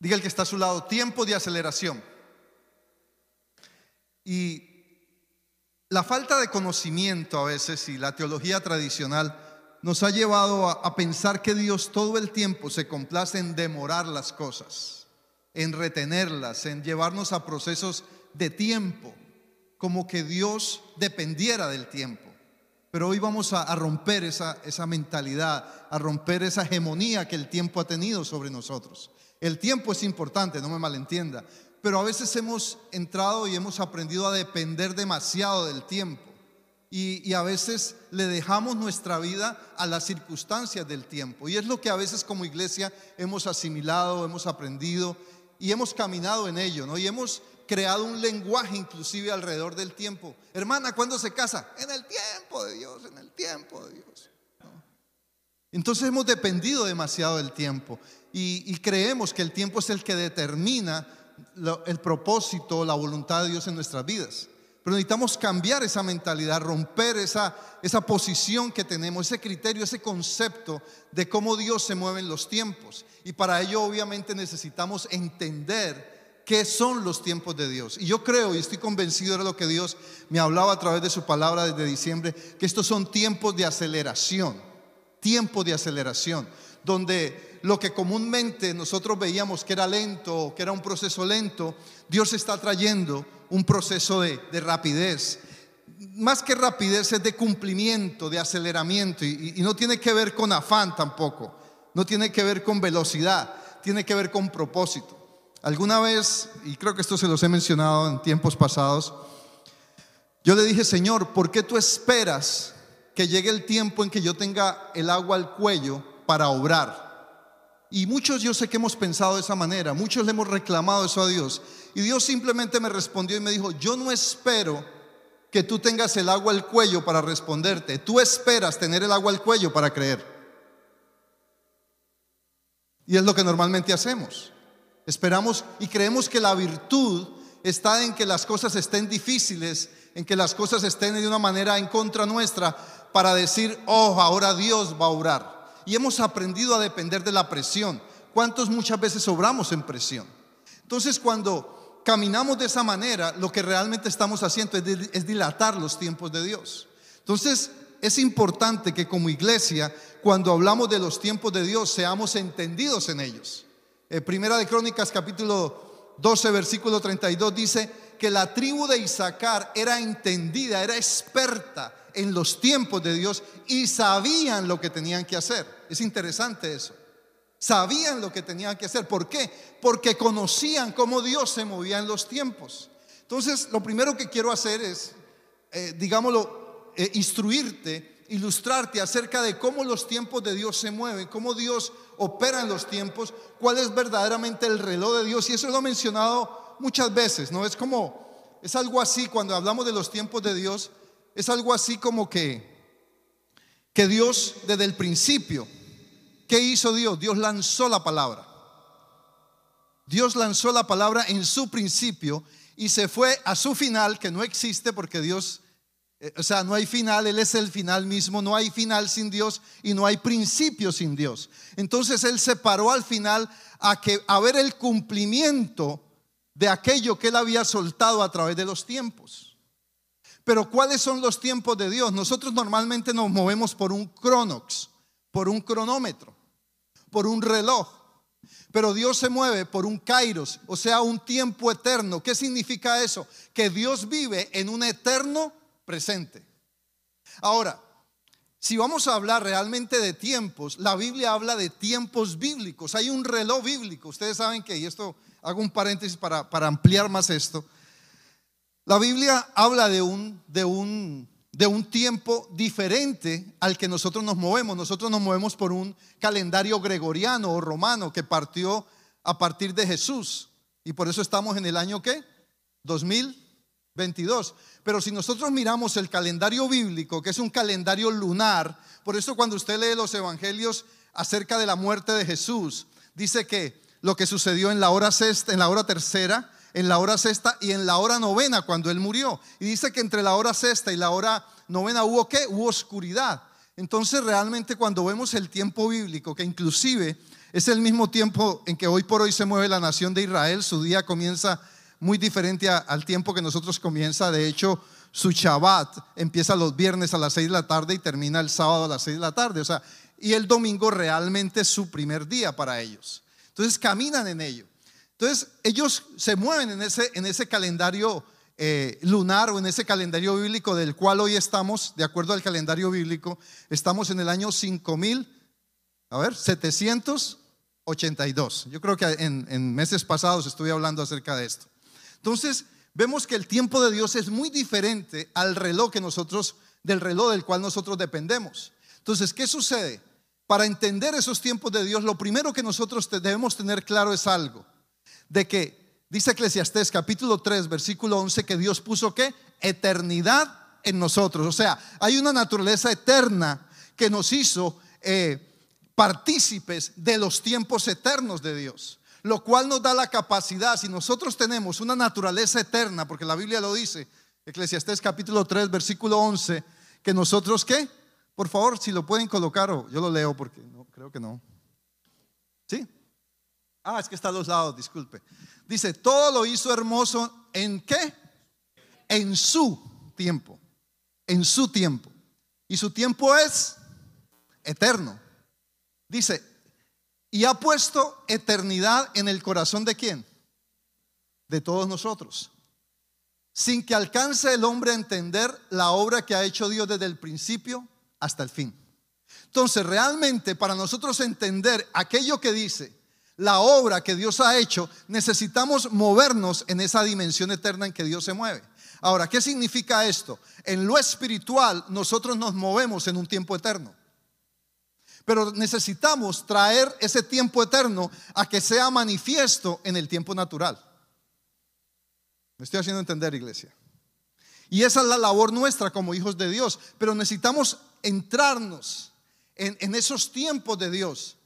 Diga el que está a su lado, tiempo de aceleración. Y la falta de conocimiento a veces y la teología tradicional nos ha llevado a, pensar que Dios todo el tiempo se complace en demorar las cosas, en retenerlas, en llevarnos a procesos de tiempo, como que Dios dependiera del tiempo. Pero hoy vamos a, romper esa, esa mentalidad, a romper esa hegemonía que el tiempo ha tenido sobre nosotros. El tiempo es importante, no me malentienda, pero a veces hemos entrado y hemos aprendido a depender demasiado del tiempo. Y, a veces le dejamos nuestra vida a las circunstancias del tiempo. Y es lo que a veces como iglesia hemos asimilado, hemos aprendido y hemos caminado en ello, ¿no? Y hemos creado un lenguaje inclusive alrededor del tiempo. Hermana, ¿cuándo se casa? En el tiempo de Dios, en el tiempo de Dios. Entonces hemos dependido demasiado del tiempo y creemos que el tiempo es el que determina el propósito, la voluntad de Dios en nuestras vidas. Pero necesitamos cambiar esa mentalidad, romper esa, esa posición que tenemos, ese criterio, ese concepto de cómo Dios se mueve en los tiempos. Y para ello obviamente necesitamos entender qué son los tiempos de Dios. Y yo creo y estoy convencido de lo que Dios me hablaba a través de su palabra desde diciembre, que estos son tiempos de aceleración, tiempos de aceleración, donde lo que comúnmente nosotros veíamos que era lento, que era un proceso lento, Dios está trayendo un proceso de, rapidez. Más que rapidez es de cumplimiento, de aceleramiento, y no tiene que ver con afán tampoco, no tiene que ver con velocidad, tiene que ver con propósito. Alguna vez, y creo que esto se los he mencionado en tiempos pasados, yo le dije, Señor, ¿por qué tú esperas que llegue el tiempo en que yo tenga el agua al cuello para obrar? Y muchos yo sé que hemos pensado de esa manera, muchos le hemos reclamado eso a Dios. Y Dios simplemente me respondió y me dijo, yo no espero que tú tengas el agua al cuello para responderte, tú esperas tener el agua al cuello para creer. Y es lo que normalmente hacemos. Esperamos y creemos que la virtud está en que las cosas estén difíciles, en que las cosas estén de una manera en contra nuestra para decir, oh, ahora Dios va a orar y hemos aprendido a depender de la presión. ¿Cuántos muchas veces obramos en presión? Entonces cuando caminamos de esa manera, lo que realmente estamos haciendo es, dilatar los tiempos de Dios. Entonces es importante que como iglesia, cuando hablamos de los tiempos de Dios, seamos entendidos en ellos. Eh, Primera de Crónicas capítulo 12, versículo 32 dice que la tribu de Isaacar era entendida, era experta en los tiempos de Dios y sabían lo que tenían que hacer. Es interesante eso. Sabían lo que tenían que hacer. ¿Por qué? Porque conocían cómo Dios se movía en los tiempos. Entonces, lo primero que quiero hacer es, eh, digámoslo, eh, instruirte, ilustrarte acerca de cómo los tiempos de Dios se mueven, cómo Dios opera en los tiempos, cuál es verdaderamente el reloj de Dios. Y eso lo he mencionado muchas veces, ¿no? Es como, es algo así cuando hablamos de los tiempos de Dios es algo así como que, que Dios desde el principio, ¿qué hizo Dios? Dios lanzó la palabra. Dios lanzó la palabra en su principio y se fue a su final, que no existe porque Dios, eh, o sea, no hay final, Él es el final mismo, no hay final sin Dios y no hay principio sin Dios. Entonces Él se paró al final a, que, a ver el cumplimiento de aquello que Él había soltado a través de los tiempos. Pero ¿cuáles son los tiempos de Dios? Nosotros normalmente nos movemos por un cronox, por un cronómetro, por un reloj. Pero Dios se mueve por un kairos, o sea, un tiempo eterno. ¿Qué significa eso? Que Dios vive en un eterno presente. Ahora, si vamos a hablar realmente de tiempos, la Biblia habla de tiempos bíblicos. Hay un reloj bíblico. Ustedes saben que, y esto hago un paréntesis para, para ampliar más esto. La Biblia habla de un, de un, de un tiempo diferente al que nosotros nos movemos. Nosotros nos movemos por un calendario gregoriano o romano que partió a partir de Jesús. Y por eso estamos en el año ¿qué? 2022. Pero si nosotros miramos el calendario bíblico, que es un calendario lunar, por eso cuando usted lee los evangelios acerca de la muerte de Jesús, dice que lo que sucedió en la hora sexta, en la hora tercera, en la hora sexta y en la hora novena cuando él murió. Y dice que entre la hora sexta y la hora novena hubo qué? Hubo oscuridad. Entonces realmente cuando vemos el tiempo bíblico, que inclusive Es el mismo tiempo en que hoy por hoy se mueve la nación de Israel. Su día comienza muy diferente al tiempo que nosotros comienza. De hecho, su Shabbat empieza los viernes a las 6 de la tarde y termina el sábado a las 6 de la tarde. O sea, y el domingo realmente es su primer día para ellos. Entonces caminan en ello. Entonces ellos se mueven en ese, en ese calendario eh, lunar o en ese calendario bíblico del cual hoy estamos, de acuerdo al calendario bíblico, estamos en el año 5000, a ver, 782. Yo creo que en, en meses pasados estuve hablando acerca de esto. Entonces, vemos que el tiempo de Dios es muy diferente al reloj que nosotros, del reloj del cual nosotros dependemos. Entonces, ¿qué sucede? Para entender esos tiempos de Dios, lo primero que nosotros debemos tener claro es algo, de que dice Eclesiastés capítulo 3, versículo 11, que Dios puso qué? Eternidad en nosotros. O sea, hay una naturaleza eterna que nos hizo eh, partícipes de los tiempos eternos de Dios, lo cual nos da la capacidad, si nosotros tenemos una naturaleza eterna, porque la Biblia lo dice, Eclesiastés capítulo 3, versículo 11, que nosotros qué? Por favor, si lo pueden colocar, o yo lo leo porque no, creo que no. ¿Sí? Ah, es que está a los lados, disculpe. Dice, todo lo hizo hermoso en qué? En su tiempo. En su tiempo. Y su tiempo es eterno. Dice, y ha puesto eternidad en el corazón de quién? De todos nosotros. Sin que alcance el hombre a entender la obra que ha hecho Dios desde el principio hasta el fin. Entonces, realmente para nosotros entender aquello que dice, la obra que Dios ha hecho, necesitamos movernos en esa dimensión eterna en que Dios se mueve. Ahora, ¿qué significa esto? En lo espiritual nosotros nos movemos en un tiempo eterno. Pero necesitamos traer ese tiempo eterno a que sea manifiesto en el tiempo natural. ¿Me estoy haciendo entender, iglesia? Y esa es la labor nuestra como hijos de Dios. Pero necesitamos entrarnos en, esos tiempos de Dios.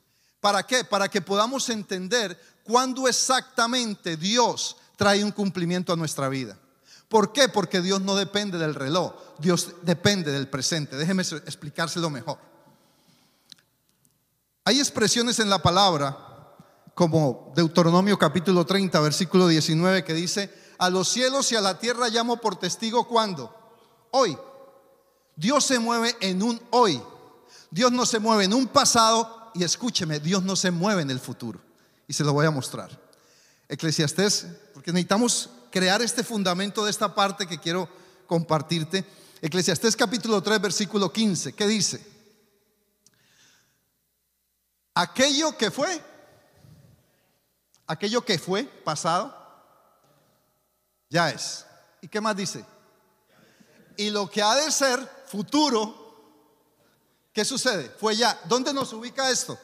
¿Para qué? Para que podamos entender cuándo exactamente Dios trae un cumplimiento a nuestra vida. ¿Por qué? Porque Dios no depende del reloj, Dios depende del presente. Déjeme explicárselo mejor. Hay expresiones en la palabra, como Deuteronomio capítulo 30, versículo 19, que dice, a los cielos y a la tierra llamo por testigo cuando, hoy. Dios se mueve en un hoy. Dios no se mueve en un pasado y escúcheme, Dios no se mueve en el futuro. Y se lo voy a mostrar. Eclesiastés, porque necesitamos crear este fundamento de esta parte que quiero compartirte. Eclesiastés capítulo 3, versículo 15. ¿Qué dice? Aquello que fue, aquello que fue pasado, ya es. ¿Y qué más dice? Y lo que ha de ser futuro, ¿qué sucede? Fue ya. ¿Dónde nos ubica esto?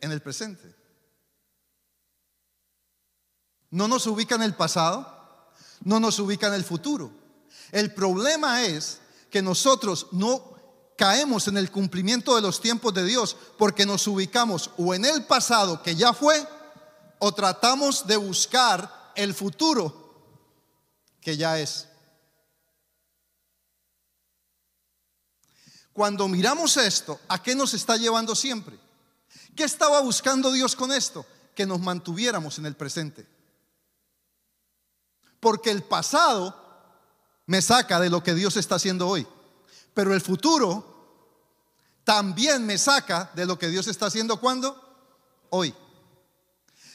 En el presente. No nos ubica en el pasado, no nos ubica en el futuro. El problema es que nosotros no caemos en el cumplimiento de los tiempos de Dios porque nos ubicamos o en el pasado que ya fue o tratamos de buscar el futuro que ya es. Cuando miramos esto, ¿a qué nos está llevando siempre? ¿Qué estaba buscando Dios con esto? Que nos mantuviéramos en el presente. Porque el pasado me saca de lo que Dios está haciendo hoy. Pero el futuro también me saca de lo que Dios está haciendo cuando? Hoy.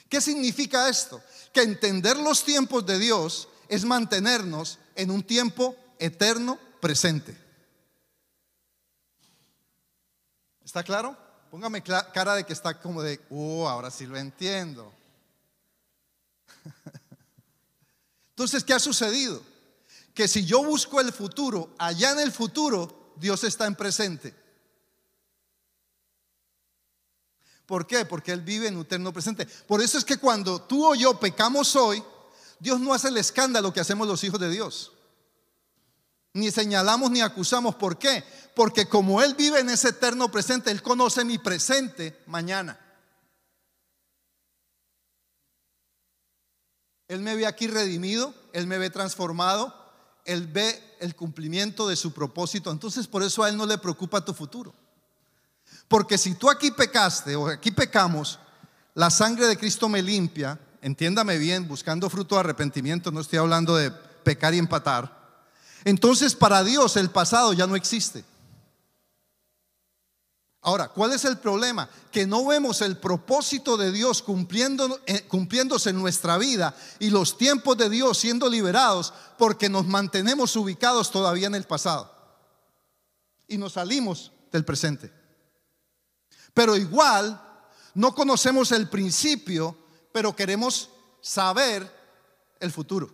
¿Qué significa esto? Que entender los tiempos de Dios es mantenernos en un tiempo eterno presente. ¿Está claro? Póngame cara de que está como de, oh, ahora sí lo entiendo. Entonces, ¿qué ha sucedido? Que si yo busco el futuro, allá en el futuro, Dios está en presente. ¿Por qué? Porque Él vive en un eterno presente. Por eso es que cuando tú o yo pecamos hoy, Dios no hace el escándalo que hacemos los hijos de Dios ni señalamos ni acusamos. ¿Por qué? Porque como Él vive en ese eterno presente, Él conoce mi presente mañana. Él me ve aquí redimido, Él me ve transformado, Él ve el cumplimiento de su propósito. Entonces por eso a Él no le preocupa tu futuro. Porque si tú aquí pecaste o aquí pecamos, la sangre de Cristo me limpia, entiéndame bien, buscando fruto de arrepentimiento, no estoy hablando de pecar y empatar. Entonces para Dios el pasado ya no existe. Ahora, ¿cuál es el problema? Que no vemos el propósito de Dios eh, cumpliéndose en nuestra vida y los tiempos de Dios siendo liberados porque nos mantenemos ubicados todavía en el pasado y nos salimos del presente. Pero igual no conocemos el principio, pero queremos saber el futuro.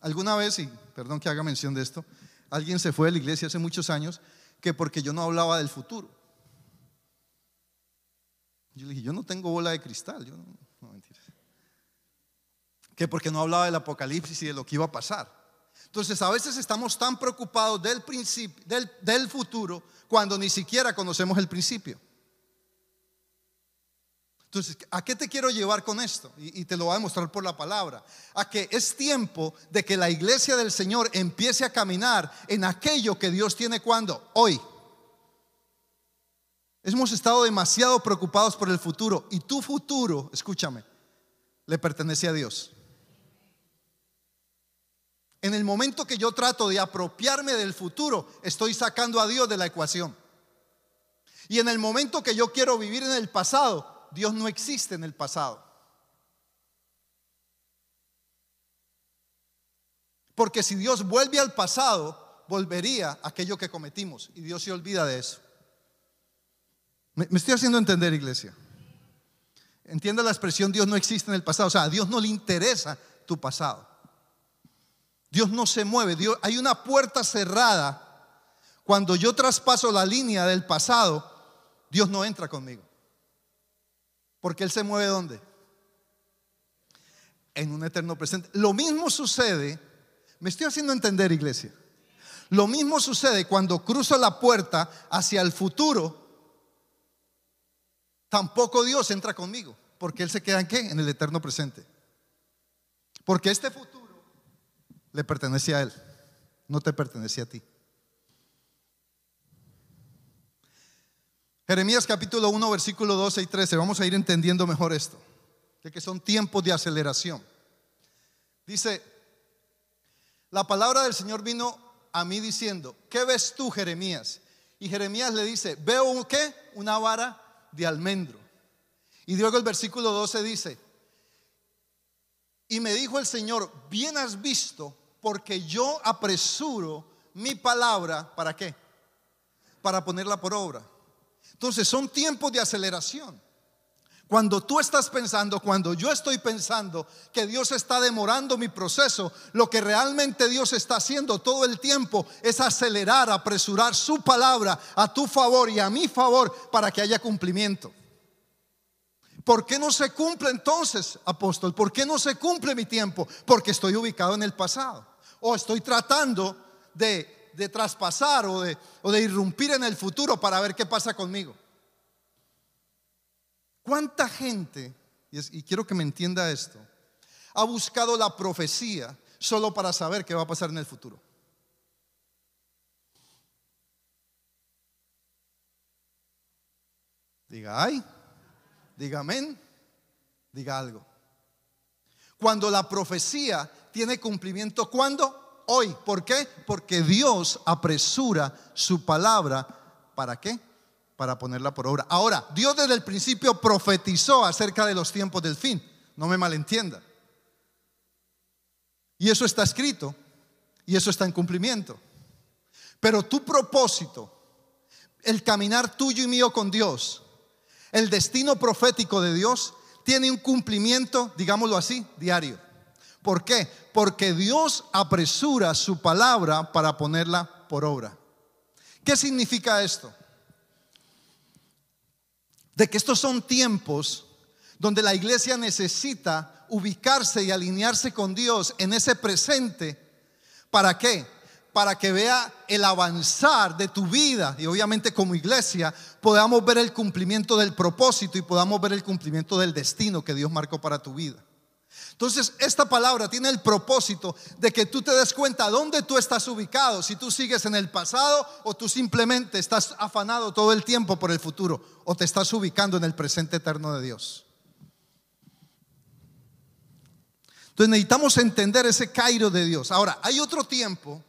Alguna vez, y perdón que haga mención de esto, alguien se fue de la iglesia hace muchos años que porque yo no hablaba del futuro. Yo le dije, yo no tengo bola de cristal. Yo no, Que porque no hablaba del apocalipsis y de lo que iba a pasar. Entonces a veces estamos tan preocupados del, del futuro cuando ni siquiera conocemos el principio. Entonces, ¿a qué te quiero llevar con esto? Y, te lo voy a demostrar por la palabra. A que es tiempo de que la iglesia del Señor empiece a caminar en aquello que Dios tiene cuando? Hoy. Hemos estado demasiado preocupados por el futuro y tu futuro, escúchame, le pertenece a Dios. En el momento que yo trato de apropiarme del futuro, estoy sacando a Dios de la ecuación. Y en el momento que yo quiero vivir en el pasado, Dios no existe en el pasado. Porque si Dios vuelve al pasado, volvería a aquello que cometimos. Y Dios se olvida de eso. Me, estoy haciendo entender, iglesia. Entienda la expresión Dios no existe en el pasado. O sea, a Dios no le interesa tu pasado. Dios no se mueve. Dios, hay una puerta cerrada. Cuando yo traspaso la línea del pasado, Dios no entra conmigo. Porque Él se mueve ¿dónde? En un eterno presente. Lo mismo sucede, me estoy haciendo entender iglesia, lo mismo sucede cuando cruzo la puerta hacia el futuro, tampoco Dios entra conmigo, porque Él se queda en qué? En el eterno presente. Porque este futuro le pertenece a Él, no te pertenece a ti. Jeremías capítulo 1, versículo 12 y 13. Vamos a ir entendiendo mejor esto, de que son tiempos de aceleración. Dice, la palabra del Señor vino a mí diciendo, ¿qué ves tú, Jeremías? Y Jeremías le dice, veo un qué? Una vara de almendro. Y luego el versículo 12 dice, y me dijo el Señor, bien has visto, porque yo apresuro mi palabra, ¿para qué? Para ponerla por obra. Entonces son tiempos de aceleración. Cuando tú estás pensando, cuando yo estoy pensando que Dios está demorando mi proceso, lo que realmente Dios está haciendo todo el tiempo es acelerar, apresurar su palabra a tu favor y a mi favor para que haya cumplimiento. ¿Por qué no se cumple entonces, apóstol? ¿Por qué no se cumple mi tiempo? Porque estoy ubicado en el pasado. O estoy tratando de de traspasar o de, o de irrumpir en el futuro para ver qué pasa conmigo. ¿Cuánta gente, y, y quiero que me entienda esto, ha buscado la profecía solo para saber qué va a pasar en el futuro? Diga ay, diga amén, diga algo. Cuando la profecía tiene cumplimiento, ¿cuándo? Hoy. ¿Por qué? Porque Dios apresura su palabra. ¿Para qué? Para ponerla por obra. Ahora, Dios desde el principio profetizó acerca de los tiempos del fin. No me malentienda. Y eso está escrito. Y eso está en cumplimiento. Pero tu propósito, el caminar tuyo y mío con Dios, el destino profético de Dios, tiene un cumplimiento, digámoslo así, diario. ¿Por qué? Porque Dios apresura su palabra para ponerla por obra. ¿Qué significa esto? De que estos son tiempos donde la iglesia necesita ubicarse y alinearse con Dios en ese presente. ¿Para qué? Para que vea el avanzar de tu vida y obviamente como iglesia podamos ver el cumplimiento del propósito y podamos ver el cumplimiento del destino que Dios marcó para tu vida. Entonces, esta palabra tiene el propósito de que tú te des cuenta dónde tú estás ubicado, si tú sigues en el pasado o tú simplemente estás afanado todo el tiempo por el futuro o te estás ubicando en el presente eterno de Dios. Entonces necesitamos entender ese Cairo de Dios. Ahora, hay otro tiempo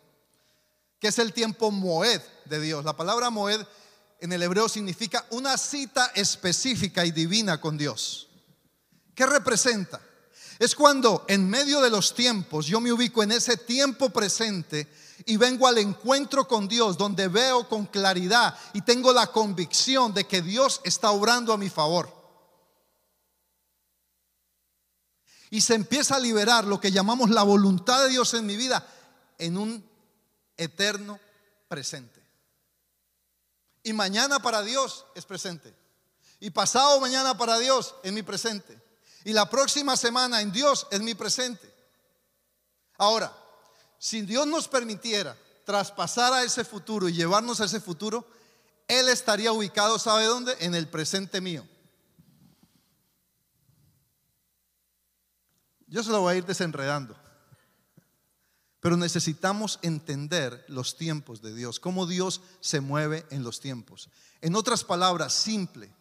que es el tiempo Moed de Dios. La palabra Moed en el hebreo significa una cita específica y divina con Dios. ¿Qué representa? Es cuando en medio de los tiempos yo me ubico en ese tiempo presente y vengo al encuentro con Dios donde veo con claridad y tengo la convicción de que Dios está obrando a mi favor. Y se empieza a liberar lo que llamamos la voluntad de Dios en mi vida en un eterno presente. Y mañana para Dios es presente. Y pasado mañana para Dios es mi presente. Y la próxima semana en Dios es mi presente. Ahora, si Dios nos permitiera traspasar a ese futuro y llevarnos a ese futuro, Él estaría ubicado, ¿sabe dónde? En el presente mío. Yo se lo voy a ir desenredando. Pero necesitamos entender los tiempos de Dios, cómo Dios se mueve en los tiempos. En otras palabras, simple,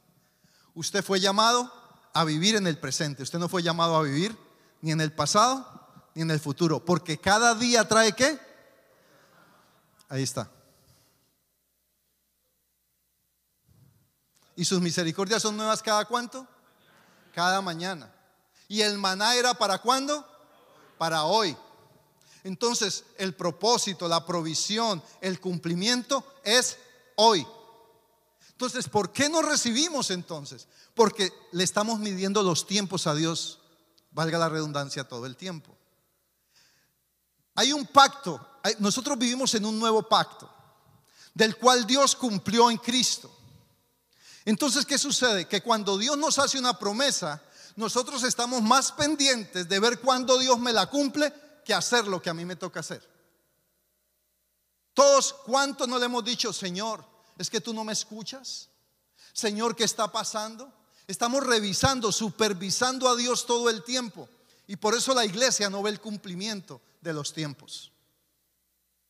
usted fue llamado a vivir en el presente, usted no fue llamado a vivir ni en el pasado ni en el futuro, porque cada día trae qué? Ahí está. ¿Y sus misericordias son nuevas cada cuánto? Cada mañana. ¿Y el maná era para cuándo? Para hoy. Entonces, el propósito, la provisión, el cumplimiento es hoy. Entonces, ¿por qué no recibimos entonces? Porque le estamos midiendo los tiempos a Dios, valga la redundancia, todo el tiempo. Hay un pacto, nosotros vivimos en un nuevo pacto, del cual Dios cumplió en Cristo. Entonces, ¿qué sucede? Que cuando Dios nos hace una promesa, nosotros estamos más pendientes de ver cuándo Dios me la cumple que hacer lo que a mí me toca hacer. Todos, ¿cuánto no le hemos dicho, Señor, es que tú no me escuchas? Señor, ¿qué está pasando? Estamos revisando, supervisando a Dios todo el tiempo. Y por eso la iglesia no ve el cumplimiento de los tiempos.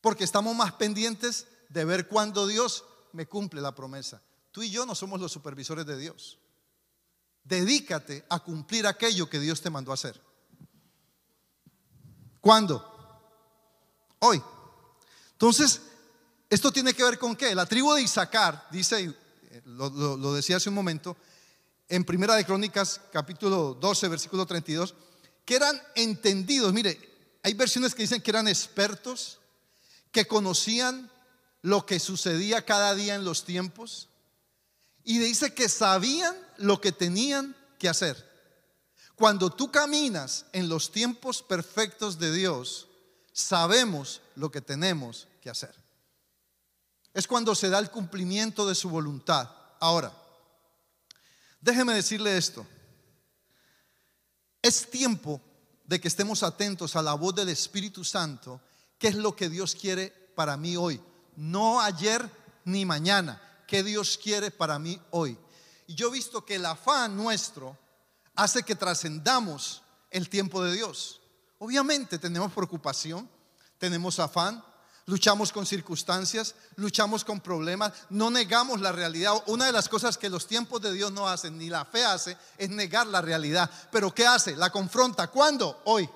Porque estamos más pendientes de ver cuándo Dios me cumple la promesa. Tú y yo no somos los supervisores de Dios. Dedícate a cumplir aquello que Dios te mandó a hacer. ¿Cuándo? Hoy. Entonces, esto tiene que ver con qué? La tribu de Isaacar, dice, lo, lo decía hace un momento, en Primera de Crónicas, capítulo 12, versículo 32, que eran entendidos. Mire, hay versiones que dicen que eran expertos, que conocían lo que sucedía cada día en los tiempos, y dice que sabían lo que tenían que hacer. Cuando tú caminas en los tiempos perfectos de Dios, sabemos lo que tenemos que hacer. Es cuando se da el cumplimiento de su voluntad. Ahora, déjeme decirle esto. Es tiempo de que estemos atentos a la voz del Espíritu Santo, que es lo que Dios quiere para mí hoy. No ayer ni mañana, que Dios quiere para mí hoy. Y yo he visto que el afán nuestro hace que trascendamos el tiempo de Dios. Obviamente tenemos preocupación, tenemos afán, luchamos con circunstancias, luchamos con problemas, no negamos la realidad. Una de las cosas que los tiempos de Dios no hacen, ni la fe hace, es negar la realidad. Pero ¿qué hace? La confronta. ¿Cuándo? Hoy.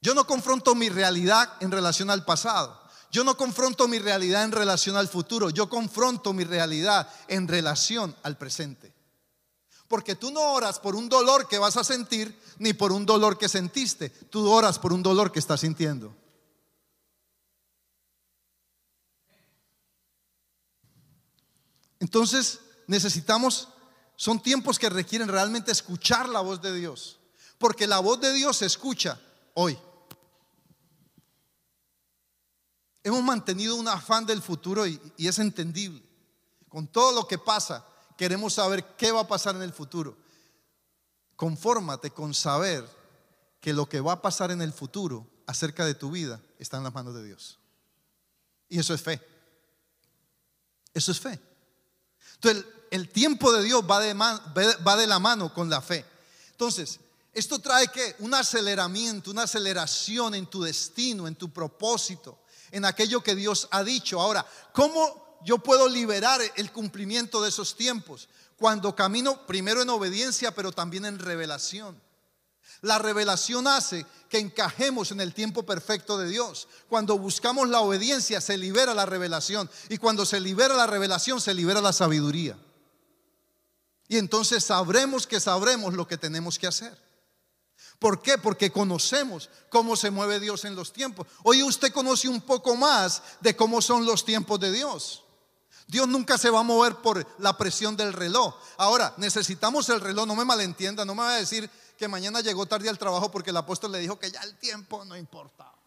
Yo no confronto mi realidad en relación al pasado. Yo no confronto mi realidad en relación al futuro. Yo confronto mi realidad en relación al presente. Porque tú no oras por un dolor que vas a sentir ni por un dolor que sentiste. Tú oras por un dolor que estás sintiendo. Entonces necesitamos, son tiempos que requieren realmente escuchar la voz de Dios. Porque la voz de Dios se escucha hoy. Hemos mantenido un afán del futuro y, es entendible. Con todo lo que pasa, queremos saber qué va a pasar en el futuro. Confórmate con saber que lo que va a pasar en el futuro acerca de tu vida está en las manos de Dios. Y eso es fe. Eso es fe. Entonces, el, tiempo de Dios va de, va de la mano con la fe. Entonces, Esto trae que un aceleramiento, una aceleración en tu destino, en tu propósito, en aquello que Dios ha dicho. Ahora, ¿cómo yo puedo liberar el cumplimiento de esos tiempos? Cuando camino primero en obediencia, pero también en revelación. La revelación hace que encajemos en el tiempo perfecto de Dios. Cuando buscamos la obediencia se libera la revelación y cuando se libera la revelación se libera la sabiduría. Y entonces sabremos que sabremos lo que tenemos que hacer. ¿Por qué? Porque conocemos cómo se mueve Dios en los tiempos. Hoy usted conoce un poco más de cómo son los tiempos de Dios. Dios nunca se va a mover por la presión del reloj. Ahora, necesitamos el reloj, no me malentienda, no me va a decir que mañana llegó tarde al trabajo porque el apóstol le dijo que ya el tiempo no importaba.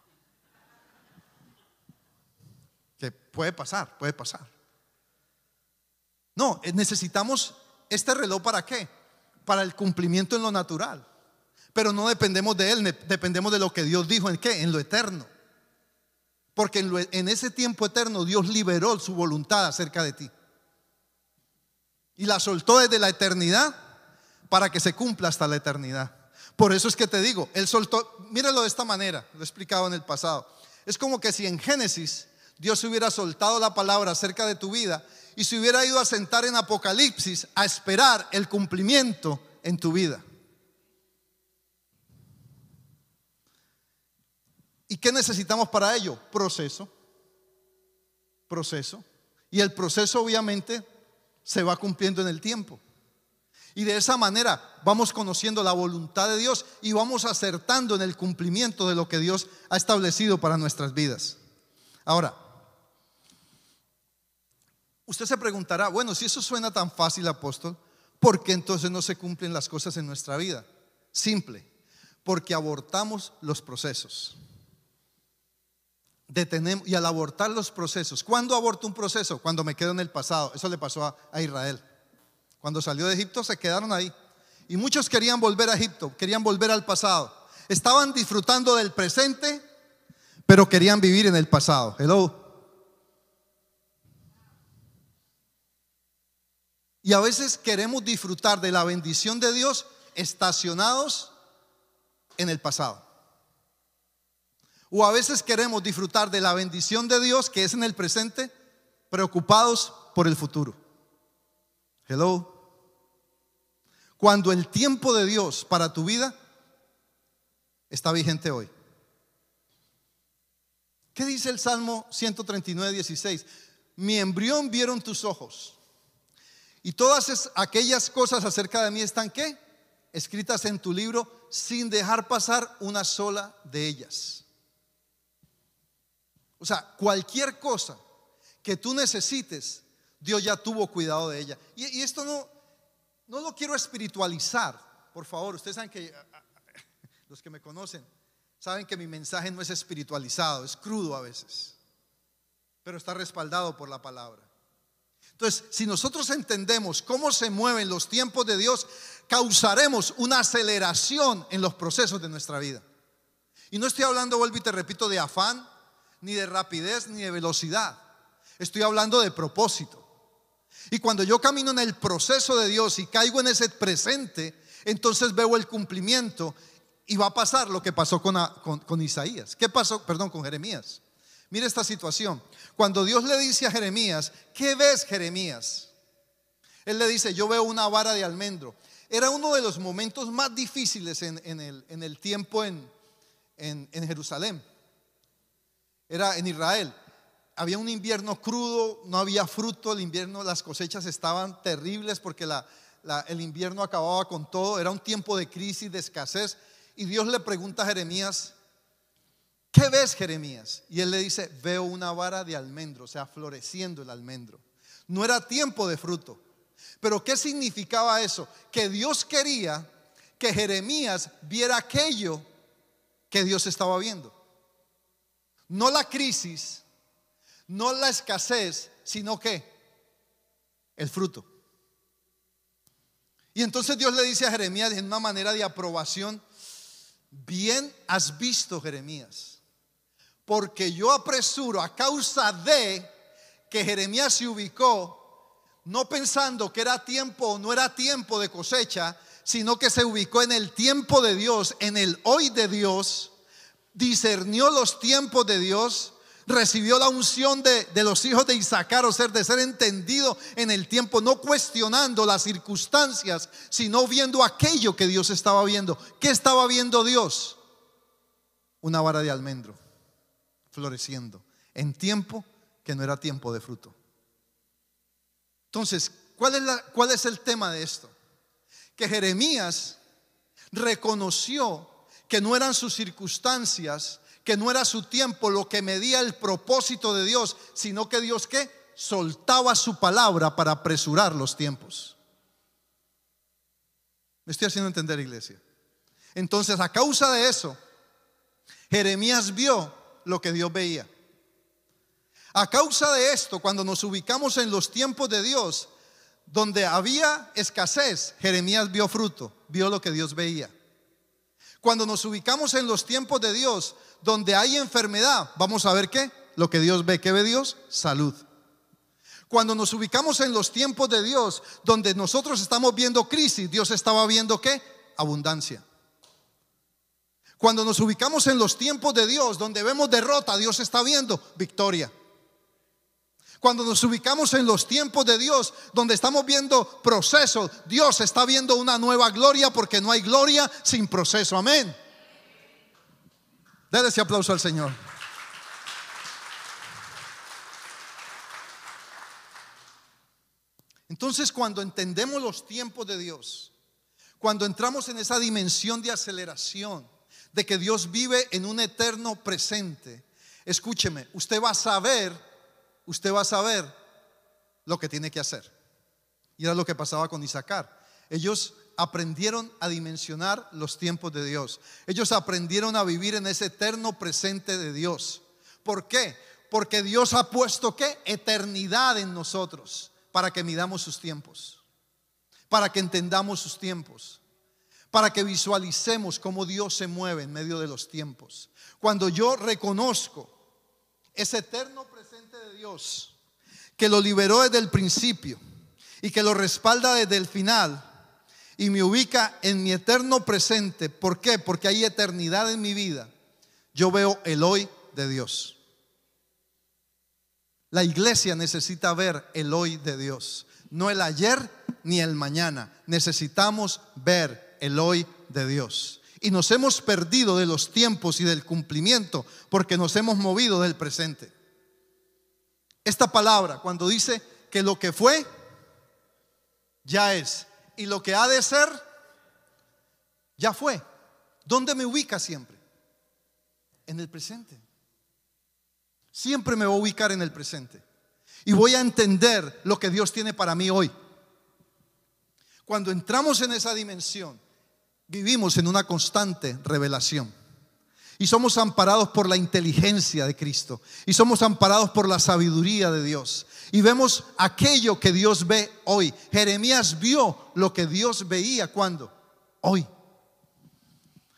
Que puede pasar, puede pasar. No, eh, necesitamos este reloj para qué? Para el cumplimiento en lo natural. Pero no dependemos de él, dependemos de lo que Dios dijo en qué? En lo eterno. Porque en, en ese tiempo eterno Dios liberó su voluntad acerca de ti. Y la soltó desde la eternidad para que se cumpla hasta la eternidad. Por eso es que te digo, Él soltó, míralo de esta manera, lo he explicado en el pasado. Es como que si en Génesis Dios hubiera soltado la palabra acerca de tu vida y se hubiera ido a sentar en Apocalipsis a esperar el cumplimiento en tu vida. ¿Y qué necesitamos para ello? Proceso. Proceso. Y el proceso obviamente se va cumpliendo en el tiempo. Y de esa manera vamos conociendo la voluntad de Dios y vamos acertando en el cumplimiento de lo que Dios ha establecido para nuestras vidas. Ahora, usted se preguntará, bueno, si eso suena tan fácil, apóstol, ¿por qué entonces no se cumplen las cosas en nuestra vida? Simple, porque abortamos los procesos. Detenemos, y al abortar los procesos, ¿cuándo aborto un proceso? Cuando me quedo en el pasado. Eso le pasó a Israel. Cuando salió de Egipto se quedaron ahí. Y muchos querían volver a Egipto, querían volver al pasado. Estaban disfrutando del presente, pero querían vivir en el pasado. Hello. Y a veces queremos disfrutar de la bendición de Dios estacionados en el pasado. O a veces queremos disfrutar de la bendición de Dios que es en el presente, preocupados por el futuro. Hello. Cuando el tiempo de Dios para tu vida está vigente hoy. ¿Qué dice el Salmo 139, 16? Mi embrión vieron tus ojos. Y todas aquellas cosas acerca de mí están qué? Escritas en tu libro sin dejar pasar una sola de ellas. O sea, cualquier cosa que tú necesites, Dios ya tuvo cuidado de ella. Y, esto no, no lo quiero espiritualizar, por favor. Ustedes saben que, los que me conocen, saben que mi mensaje no es espiritualizado, es crudo a veces, pero está respaldado por la palabra. Entonces, si nosotros entendemos cómo se mueven los tiempos de Dios, causaremos una aceleración en los procesos de nuestra vida. Y no estoy hablando, vuelvo y te repito, de afán, ni de rapidez, ni de velocidad. Estoy hablando de propósito. Y cuando yo camino en el proceso de Dios y caigo en ese presente, entonces veo el cumplimiento y va a pasar lo que pasó con, con, Isaías. ¿Qué pasó? Perdón, con Jeremías. Mire esta situación. Cuando Dios le dice a Jeremías, ¿qué ves Jeremías? Él le dice, yo veo una vara de almendro. Era uno de los momentos más difíciles en, el, en el, tiempo en, en, Jerusalén. Era en Israel había un invierno crudo, no había fruto, el invierno, las cosechas estaban terribles porque el invierno acababa con todo, era un tiempo de crisis, de escasez. Y Dios le pregunta a Jeremías, ¿qué ves Jeremías? Y él le dice, veo una vara de almendro, o sea, floreciendo el almendro. No era tiempo de fruto. Pero ¿qué significaba eso? Que Dios quería que Jeremías viera aquello que Dios estaba viendo. No la crisis, no la escasez, sino que el fruto. Y entonces Dios le dice a Jeremías en una manera de aprobación, bien has visto Jeremías, porque yo apresuro a causa de que Jeremías se ubicó, no pensando que era tiempo o no era tiempo de cosecha, sino que se ubicó en el tiempo de Dios, en el hoy de Dios, discernió los tiempos de Dios, recibió la unción de, de, los hijos de Isaacar, o ser de ser entendido en el tiempo, no cuestionando las circunstancias, sino viendo aquello que Dios estaba viendo. ¿Qué estaba viendo Dios? Una vara de almendro floreciendo en tiempo que no era tiempo de fruto. Entonces, ¿cuál es, la, ¿cuál es el tema de esto? Que Jeremías reconoció que no eran sus circunstancias, que no era su tiempo lo que medía el propósito de Dios, sino que Dios que soltaba su palabra para apresurar los tiempos. Me estoy haciendo entender, iglesia. Entonces, a causa de eso, Jeremías vio lo que Dios veía. A causa de esto, cuando nos ubicamos en los tiempos de Dios, donde había escasez, Jeremías vio fruto, vio lo que Dios veía. Cuando nos ubicamos en los tiempos de Dios, donde hay enfermedad, vamos a ver qué, lo que Dios ve, ¿qué ve Dios? Salud. Cuando nos ubicamos en los tiempos de Dios, donde nosotros estamos viendo crisis, Dios estaba viendo qué? Abundancia. Cuando nos ubicamos en los tiempos de Dios, donde vemos derrota, Dios está viendo victoria. Cuando nos ubicamos en los tiempos de Dios, donde estamos viendo proceso, Dios está viendo una nueva gloria porque no hay gloria sin proceso. Amén. Dale ese aplauso al Señor. Entonces, cuando entendemos los tiempos de Dios, cuando entramos en esa dimensión de aceleración, de que Dios vive en un eterno presente, escúcheme, usted va a saber usted va a saber lo que tiene que hacer. Y era lo que pasaba con Isaacar. Ellos aprendieron a dimensionar los tiempos de Dios. Ellos aprendieron a vivir en ese eterno presente de Dios. ¿Por qué? Porque Dios ha puesto qué? Eternidad en nosotros para que midamos sus tiempos, para que entendamos sus tiempos, para que visualicemos cómo Dios se mueve en medio de los tiempos. Cuando yo reconozco ese eterno presente de Dios, que lo liberó desde el principio y que lo respalda desde el final y me ubica en mi eterno presente. ¿Por qué? Porque hay eternidad en mi vida. Yo veo el hoy de Dios. La iglesia necesita ver el hoy de Dios, no el ayer ni el mañana. Necesitamos ver el hoy de Dios y nos hemos perdido de los tiempos y del cumplimiento porque nos hemos movido del presente. Esta palabra, cuando dice que lo que fue, ya es, y lo que ha de ser, ya fue. ¿Dónde me ubica siempre? En el presente. Siempre me voy a ubicar en el presente. Y voy a entender lo que Dios tiene para mí hoy. Cuando entramos en esa dimensión, vivimos en una constante revelación. Y somos amparados por la inteligencia de Cristo. Y somos amparados por la sabiduría de Dios. Y vemos aquello que Dios ve hoy. Jeremías vio lo que Dios veía cuando? Hoy.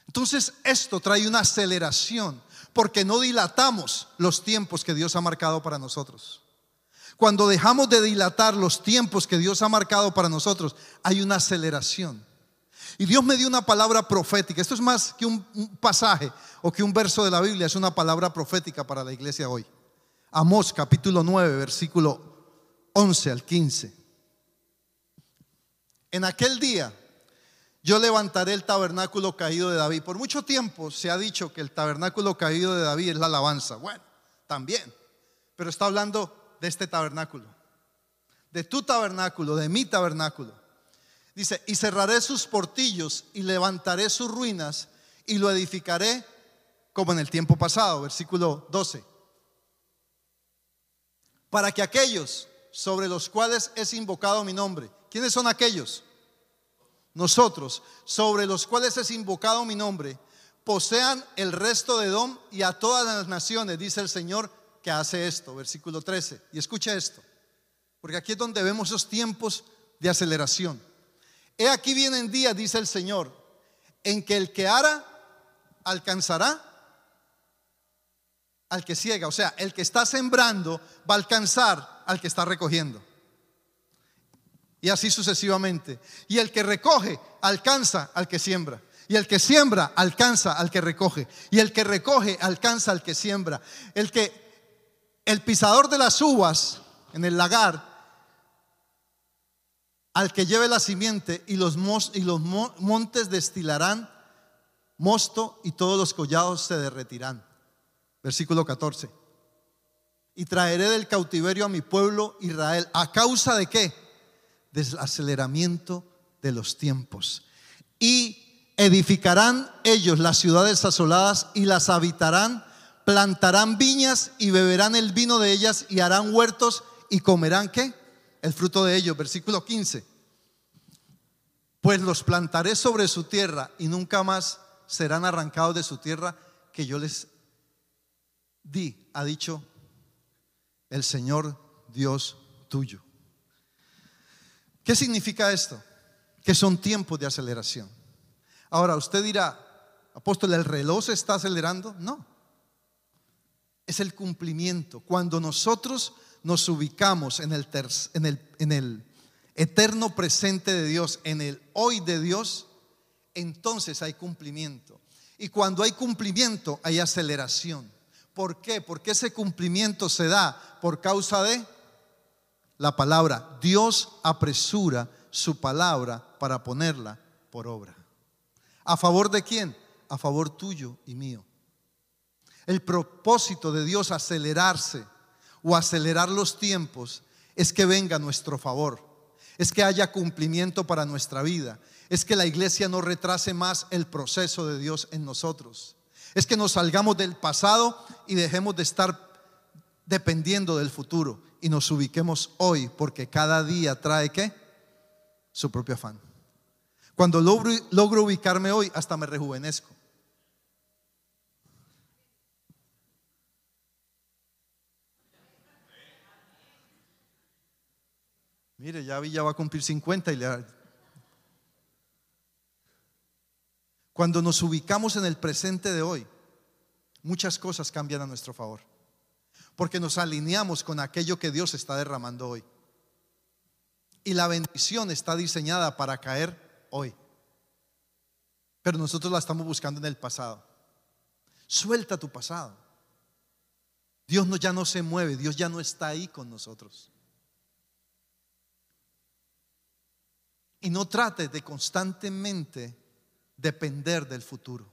Entonces esto trae una aceleración porque no dilatamos los tiempos que Dios ha marcado para nosotros. Cuando dejamos de dilatar los tiempos que Dios ha marcado para nosotros, hay una aceleración. Y Dios me dio una palabra profética. Esto es más que un, pasaje o que un verso de la Biblia, es una palabra profética para la iglesia hoy. Amós capítulo 9, versículo 11 al 15. En aquel día yo levantaré el tabernáculo caído de David. Por mucho tiempo se ha dicho que el tabernáculo caído de David es la alabanza. Bueno, también. Pero está hablando de este tabernáculo. De tu tabernáculo, de mi tabernáculo. Dice, y cerraré sus portillos y levantaré sus ruinas y lo edificaré como en el tiempo pasado, versículo 12. Para que aquellos sobre los cuales es invocado mi nombre, ¿quiénes son aquellos? Nosotros, sobre los cuales es invocado mi nombre, posean el resto de Dom y a todas las naciones, dice el Señor que hace esto, versículo 13. Y escucha esto, porque aquí es donde vemos esos tiempos de aceleración. He aquí vienen días, dice el Señor, en que el que ara alcanzará al que ciega. O sea, el que está sembrando va a alcanzar al que está recogiendo. Y así sucesivamente. Y el que recoge alcanza al que siembra. Y el que siembra alcanza al que recoge. Y el que recoge alcanza al que siembra. El que el pisador de las uvas en el lagar al que lleve la simiente y los, montes destilarán mosto y todos los collados se derretirán. Versículo 14. Y traeré del cautiverio a mi pueblo Israel. ¿A causa de qué? Del aceleramiento de los tiempos. Y edificarán ellos las ciudades asoladas y las habitarán, plantarán viñas y beberán el vino de ellas y harán huertos y comerán qué? El fruto de ellos. Versículo 15. Pues los plantaré sobre su tierra y nunca más serán arrancados de su tierra que yo les di, ha dicho el Señor Dios tuyo. ¿Qué significa esto? Que son tiempos de aceleración. Ahora, usted dirá, apóstol, ¿el reloj se está acelerando? No. Es el cumplimiento. Cuando nosotros nos ubicamos en el, eterno presente de Dios, en el hoy de Dios, entonces hay cumplimiento. Y cuando hay cumplimiento, hay aceleración. ¿Por qué? Porque ese cumplimiento se da por causa de la palabra. Dios apresura su palabra para ponerla por obra. ¿A favor de quién? A favor tuyo y mío. El propósito de Dios acelerarse o acelerar los tiempos es que venga nuestro favor, es que haya cumplimiento para nuestra vida, es que la iglesia no retrase más el proceso de Dios en nosotros. Es que nos salgamos del pasado y dejemos de estar dependiendo del futuro y nos ubiquemos hoy porque cada día trae qué? Su propio afán. Cuando logro ubicarme hoy, hasta me rejuvenezco. Mire, ya va a cumplir 50 y le, Cuando nos ubicamos en el presente de hoy, muchas cosas cambian a nuestro favor. Porque nos alineamos con aquello que Dios está derramando hoy. Y la bendición está diseñada para caer hoy. Pero nosotros la estamos buscando en el pasado. Suelta tu pasado. Dios ya no se mueve, Dios ya no está ahí con nosotros. Y no trate de constantemente depender del futuro.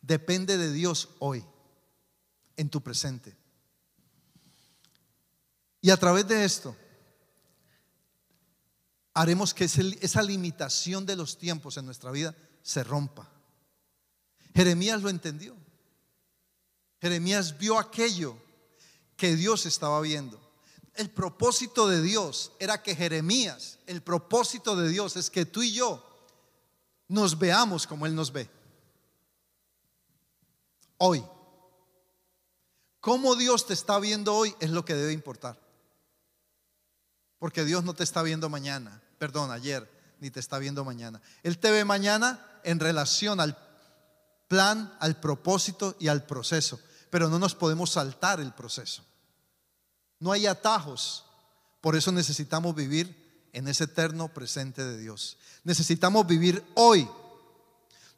Depende de Dios hoy, en tu presente. Y a través de esto, haremos que esa limitación de los tiempos en nuestra vida se rompa. Jeremías lo entendió. Jeremías vio aquello que Dios estaba viendo. El propósito de Dios era que Jeremías, el propósito de Dios es que tú y yo nos veamos como Él nos ve. Hoy. Cómo Dios te está viendo hoy es lo que debe importar. Porque Dios no te está viendo mañana, perdón, ayer, ni te está viendo mañana. Él te ve mañana en relación al plan, al propósito y al proceso. Pero no nos podemos saltar el proceso. No hay atajos. Por eso necesitamos vivir en ese eterno presente de Dios. Necesitamos vivir hoy.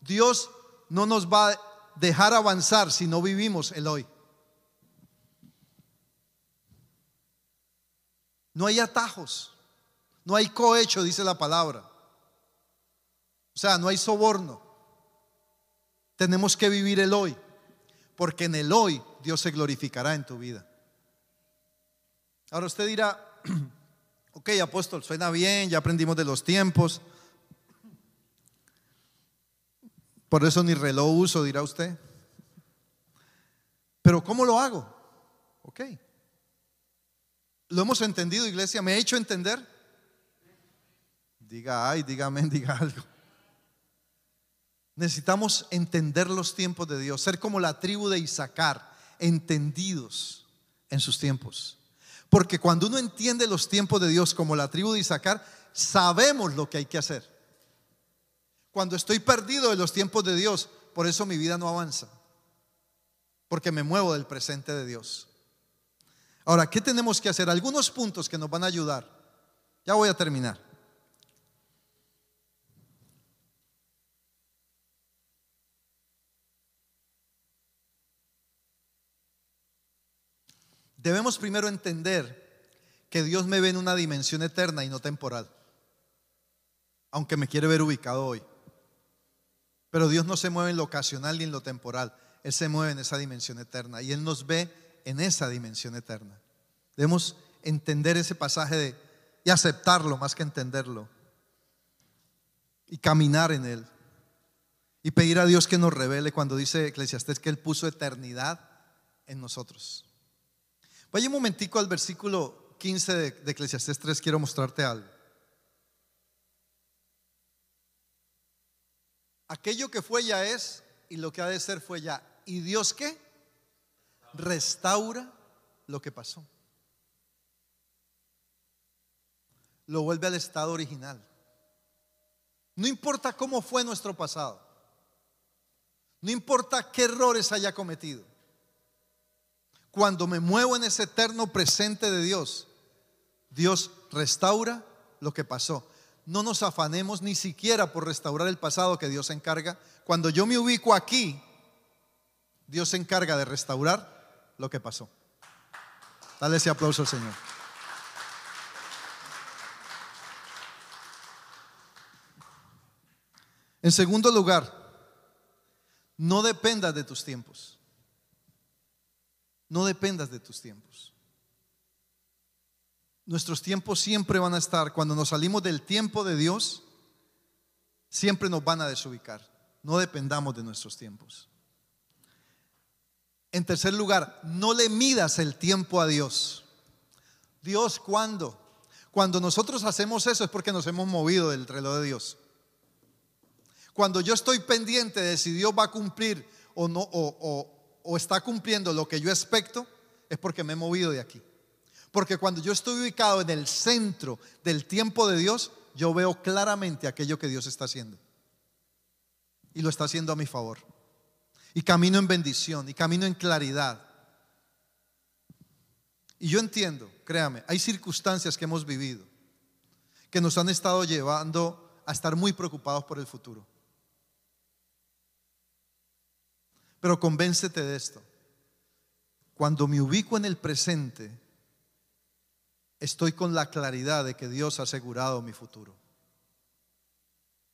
Dios no nos va a dejar avanzar si no vivimos el hoy. No hay atajos, no hay cohecho, dice la palabra. O sea, no hay soborno. Tenemos que vivir el hoy, porque en el hoy Dios se glorificará en tu vida. Ahora usted dirá, Ok, apóstol, suena bien, ya aprendimos de los tiempos. Por eso ni reloj uso, dirá usted. Pero ¿cómo lo hago? Ok. ¿Lo hemos entendido, iglesia? ¿Me he hecho entender? Diga ay, dígame, diga algo. Necesitamos entender los tiempos de Dios, ser como la tribu de Isaacar, entendidos en sus tiempos. Porque cuando uno entiende los tiempos de Dios como la tribu de Isaacar, sabemos lo que hay que hacer. Cuando estoy perdido de los tiempos de Dios, por eso mi vida no avanza. Porque me muevo del presente de Dios. Ahora, ¿qué tenemos que hacer? Algunos puntos que nos van a ayudar. Ya voy a terminar. Debemos primero entender que Dios me ve en una dimensión eterna y no temporal, aunque me quiere ver ubicado hoy. Pero Dios no se mueve en lo ocasional ni en lo temporal, Él se mueve en esa dimensión eterna y Él nos ve en esa dimensión eterna. Debemos entender ese pasaje y aceptarlo más que entenderlo y caminar en Él y pedir a Dios que nos revele cuando dice Eclesiastés que Él puso eternidad en nosotros. Vaya un momentico al versículo 15 de, de Eclesiastés 3, quiero mostrarte algo. Aquello que fue ya es y lo que ha de ser fue ya. ¿Y Dios qué? Restaura lo que pasó. Lo vuelve al estado original. No importa cómo fue nuestro pasado. No importa qué errores haya cometido. Cuando me muevo en ese eterno presente de Dios, Dios restaura lo que pasó. No nos afanemos ni siquiera por restaurar el pasado que Dios encarga. Cuando yo me ubico aquí, Dios se encarga de restaurar lo que pasó. Dale ese aplauso al Señor. En segundo lugar, no dependas de tus tiempos. No dependas de tus tiempos. Nuestros tiempos siempre van a estar, cuando nos salimos del tiempo de Dios, siempre nos van a desubicar. No dependamos de nuestros tiempos. En tercer lugar, no le midas el tiempo a Dios. Dios, ¿cuándo? Cuando nosotros hacemos eso es porque nos hemos movido del reloj de Dios. Cuando yo estoy pendiente de si Dios va a cumplir o no, o, está cumpliendo lo que yo expecto, es porque me he movido de aquí. Porque cuando yo estoy ubicado en el centro del tiempo de Dios, yo veo claramente aquello que Dios está haciendo. Y lo está haciendo a mi favor. Y camino en bendición, y camino en claridad. Y yo entiendo, créame, hay circunstancias que hemos vivido que nos han estado llevando a estar muy preocupados por el futuro. Pero convéncete de esto. Cuando me ubico en el presente, estoy con la claridad de que Dios ha asegurado mi futuro.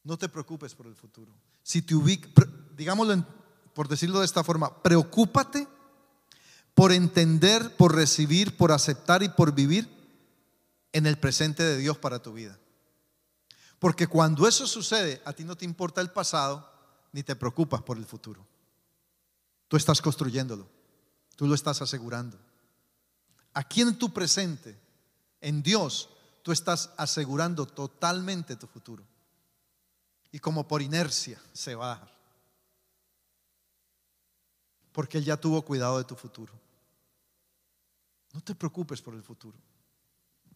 No te preocupes por el futuro. Si te ubicas, digámoslo por decirlo de esta forma, preocúpate por entender, por recibir, por aceptar y por vivir en el presente de Dios para tu vida. Porque cuando eso sucede, a ti no te importa el pasado ni te preocupas por el futuro. Tú estás construyéndolo. Tú lo estás asegurando. Aquí en tu presente, en Dios, tú estás asegurando totalmente tu futuro. Y como por inercia se va a dar. Porque Él ya tuvo cuidado de tu futuro. No te preocupes por el futuro.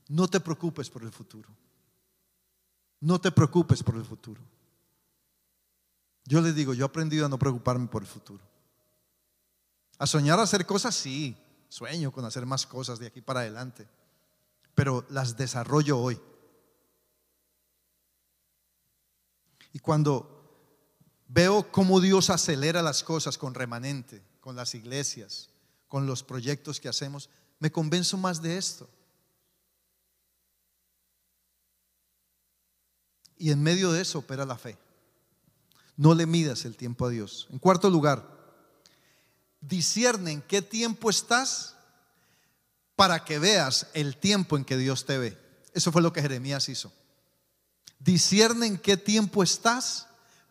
No te preocupes por el futuro. No te preocupes por el futuro. Yo les digo, yo he aprendido a no preocuparme por el futuro. A soñar a hacer cosas, sí, sueño con hacer más cosas de aquí para adelante, pero las desarrollo hoy. Y cuando veo cómo Dios acelera las cosas con remanente, con las iglesias, con los proyectos que hacemos, me convenzo más de esto. Y en medio de eso opera la fe. No le midas el tiempo a Dios. En cuarto lugar, discierne en qué tiempo estás para que veas el tiempo en que Dios te ve. Eso fue lo que Jeremías hizo. Discierne en qué tiempo estás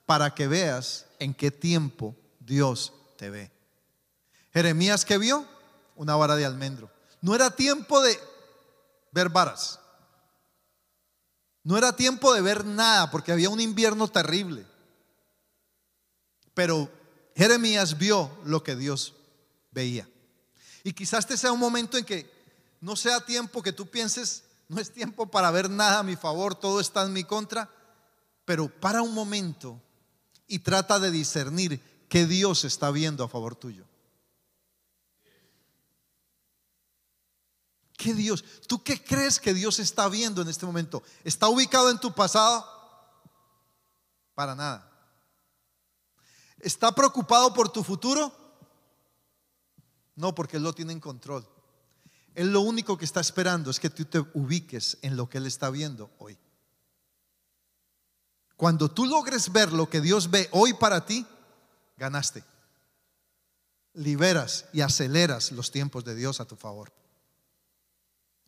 para que veas en qué tiempo Dios te ve. Jeremías que vio una vara de almendro. No era tiempo de ver varas. No era tiempo de ver nada porque había un invierno terrible. Pero Jeremías vio lo que Dios veía. Y quizás este sea un momento en que no sea tiempo que tú pienses, no es tiempo para ver nada a mi favor, todo está en mi contra, pero para un momento y trata de discernir qué Dios está viendo a favor tuyo. ¿Qué Dios? ¿Tú qué crees que Dios está viendo en este momento? ¿Está ubicado en tu pasado? Para nada. ¿Está preocupado por tu futuro? No, porque Él lo tiene en control. Él lo único que está esperando es que tú te ubiques en lo que Él está viendo hoy. Cuando tú logres ver lo que Dios ve hoy para ti, ganaste. Liberas y aceleras los tiempos de Dios a tu favor.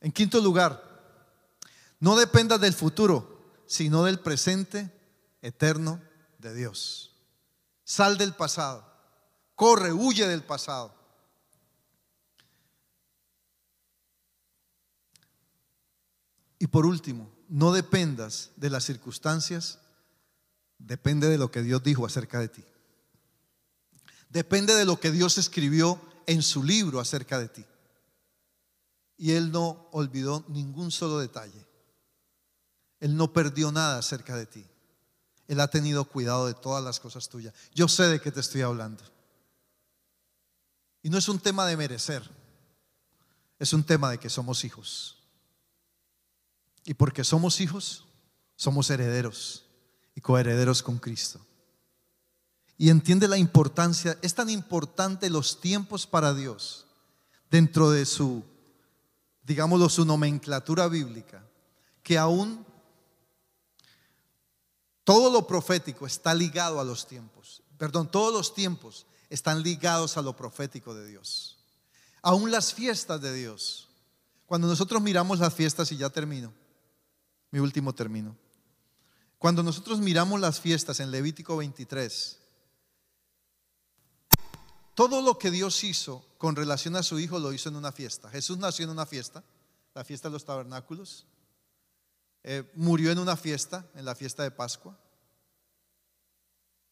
En quinto lugar, no dependas del futuro, sino del presente eterno de Dios. Sal del pasado, corre, huye del pasado. Y por último, no dependas de las circunstancias, depende de lo que Dios dijo acerca de ti. Depende de lo que Dios escribió en su libro acerca de ti. Y Él no olvidó ningún solo detalle. Él no perdió nada acerca de ti. Él ha tenido cuidado de todas las cosas tuyas. Yo sé de qué te estoy hablando. Y no es un tema de merecer, es un tema de que somos hijos. Y porque somos hijos, somos herederos y coherederos con Cristo. Y entiende la importancia, es tan importante los tiempos para Dios dentro de su, digámoslo, su nomenclatura bíblica, que aún todo lo profético está ligado a los tiempos. Perdón, todos los tiempos están ligados a lo profético de Dios. Aún las fiestas de Dios. Cuando nosotros miramos las fiestas, y ya termino, mi último término. Cuando nosotros miramos las fiestas en Levítico 23, todo lo que Dios hizo con relación a su hijo lo hizo en una fiesta. Jesús nació en una fiesta, la fiesta de los tabernáculos. Eh, murió en una fiesta, en la fiesta de Pascua.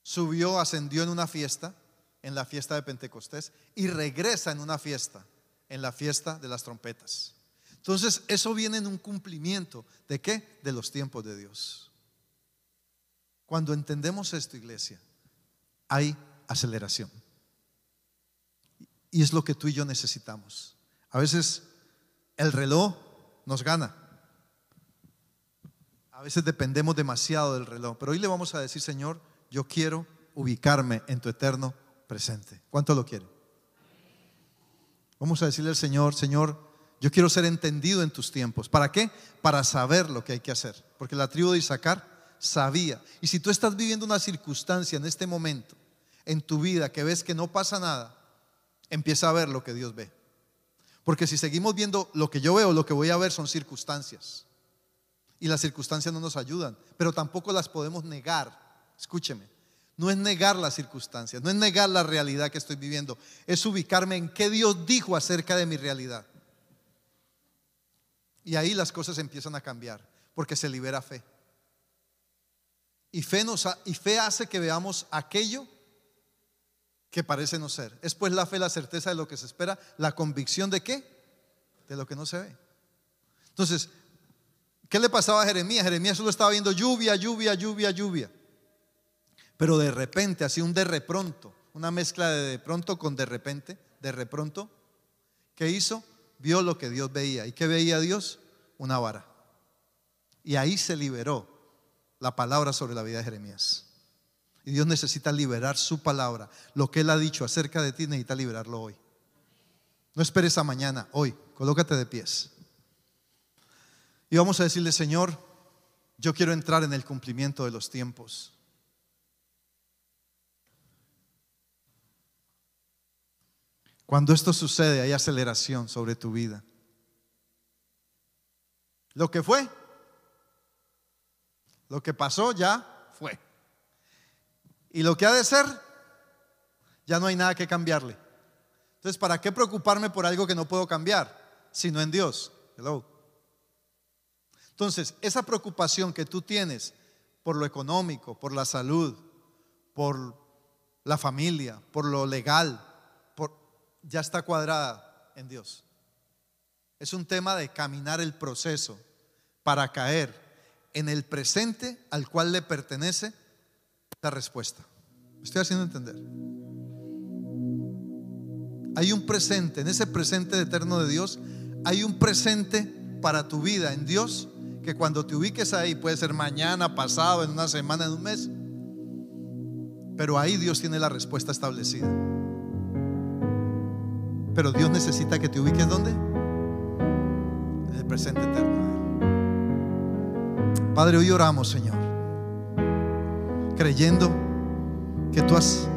Subió, ascendió en una fiesta, en la fiesta de Pentecostés. Y regresa en una fiesta, en la fiesta de las trompetas. Entonces, eso viene en un cumplimiento de qué? De los tiempos de Dios. Cuando entendemos esto, iglesia, hay aceleración. Y es lo que tú y yo necesitamos. A veces el reloj nos gana. A veces dependemos demasiado del reloj. Pero hoy le vamos a decir, Señor, yo quiero ubicarme en tu eterno presente. ¿Cuánto lo quiere? Vamos a decirle al Señor, Señor, yo quiero ser entendido en tus tiempos. ¿Para qué? Para saber lo que hay que hacer. Porque la tribu de Isaacar sabía. Y si tú estás viviendo una circunstancia en este momento, en tu vida, que ves que no pasa nada, empieza a ver lo que Dios ve. Porque si seguimos viendo lo que yo veo, lo que voy a ver son circunstancias. Y las circunstancias no nos ayudan, pero tampoco las podemos negar. Escúcheme, no es negar las circunstancias, no es negar la realidad que estoy viviendo, es ubicarme en qué Dios dijo acerca de mi realidad. Y ahí las cosas empiezan a cambiar, porque se libera fe. Y fe, nos y fe hace que veamos aquello que parece no ser. Es pues la fe la certeza de lo que se espera, la convicción de qué? De lo que no se ve. Entonces, ¿qué le pasaba a Jeremías? Jeremías solo estaba viendo lluvia, lluvia, lluvia, lluvia. Pero de repente, así un de repronto, una mezcla de de pronto con de repente, de repronto, ¿qué hizo? vio lo que Dios veía. ¿Y qué veía Dios? Una vara. Y ahí se liberó la palabra sobre la vida de Jeremías. Y Dios necesita liberar su palabra. Lo que Él ha dicho acerca de ti necesita liberarlo hoy. No esperes a mañana, hoy. Colócate de pies. Y vamos a decirle, Señor, yo quiero entrar en el cumplimiento de los tiempos. Cuando esto sucede, hay aceleración sobre tu vida. Lo que fue, lo que pasó ya fue. Y lo que ha de ser, ya no hay nada que cambiarle. Entonces, ¿para qué preocuparme por algo que no puedo cambiar? Sino en Dios. Hello. Entonces, esa preocupación que tú tienes por lo económico, por la salud, por la familia, por lo legal, ya está cuadrada en Dios. Es un tema de caminar el proceso para caer en el presente al cual le pertenece la respuesta. estoy haciendo entender? Hay un presente, en ese presente eterno de Dios, hay un presente para tu vida en Dios que cuando te ubiques ahí, puede ser mañana, pasado, en una semana, en un mes, pero ahí Dios tiene la respuesta establecida. Pero Dios necesita que te ubiques ¿dónde? el presente eterno. Padre, hoy oramos, Señor, creyendo que tú has,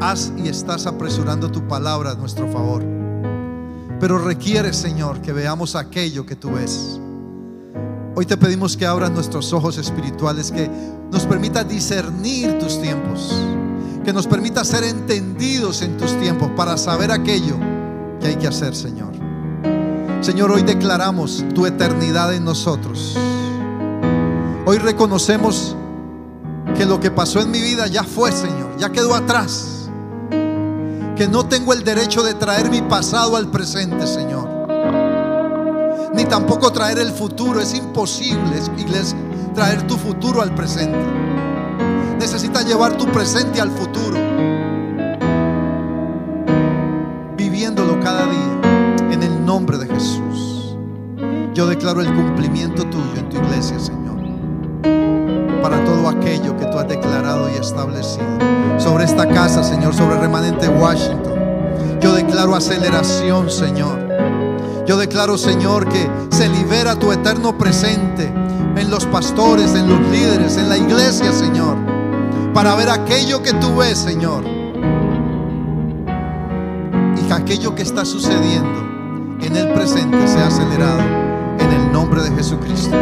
has y estás apresurando tu palabra a nuestro favor. Pero requiere, Señor, que veamos aquello que tú ves. Hoy te pedimos que abras nuestros ojos espirituales, que nos permita discernir tus tiempos, que nos permita ser entendidos en tus tiempos para saber aquello que hay que hacer, Señor. Señor, hoy declaramos tu eternidad en nosotros. Hoy reconocemos que lo que pasó en mi vida ya fue, Señor, ya quedó atrás. Que no tengo el derecho de traer mi pasado al presente, Señor. Tampoco traer el futuro. Es imposible, iglesia, traer tu futuro al presente. Necesitas llevar tu presente al futuro. Viviéndolo cada día en el nombre de Jesús. Yo declaro el cumplimiento tuyo en tu iglesia, Señor para todo aquello que tú has declarado y establecido. Sobre esta casa, Señor, sobre remanente Washington. Yo declaro aceleración, Señor. Yo declaro, Señor, que se libera tu eterno presente en los pastores, en los líderes, en la iglesia, Señor, para ver aquello que tú ves, Señor, y que aquello que está sucediendo en el presente sea acelerado en el nombre de Jesucristo.